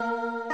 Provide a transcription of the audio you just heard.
Música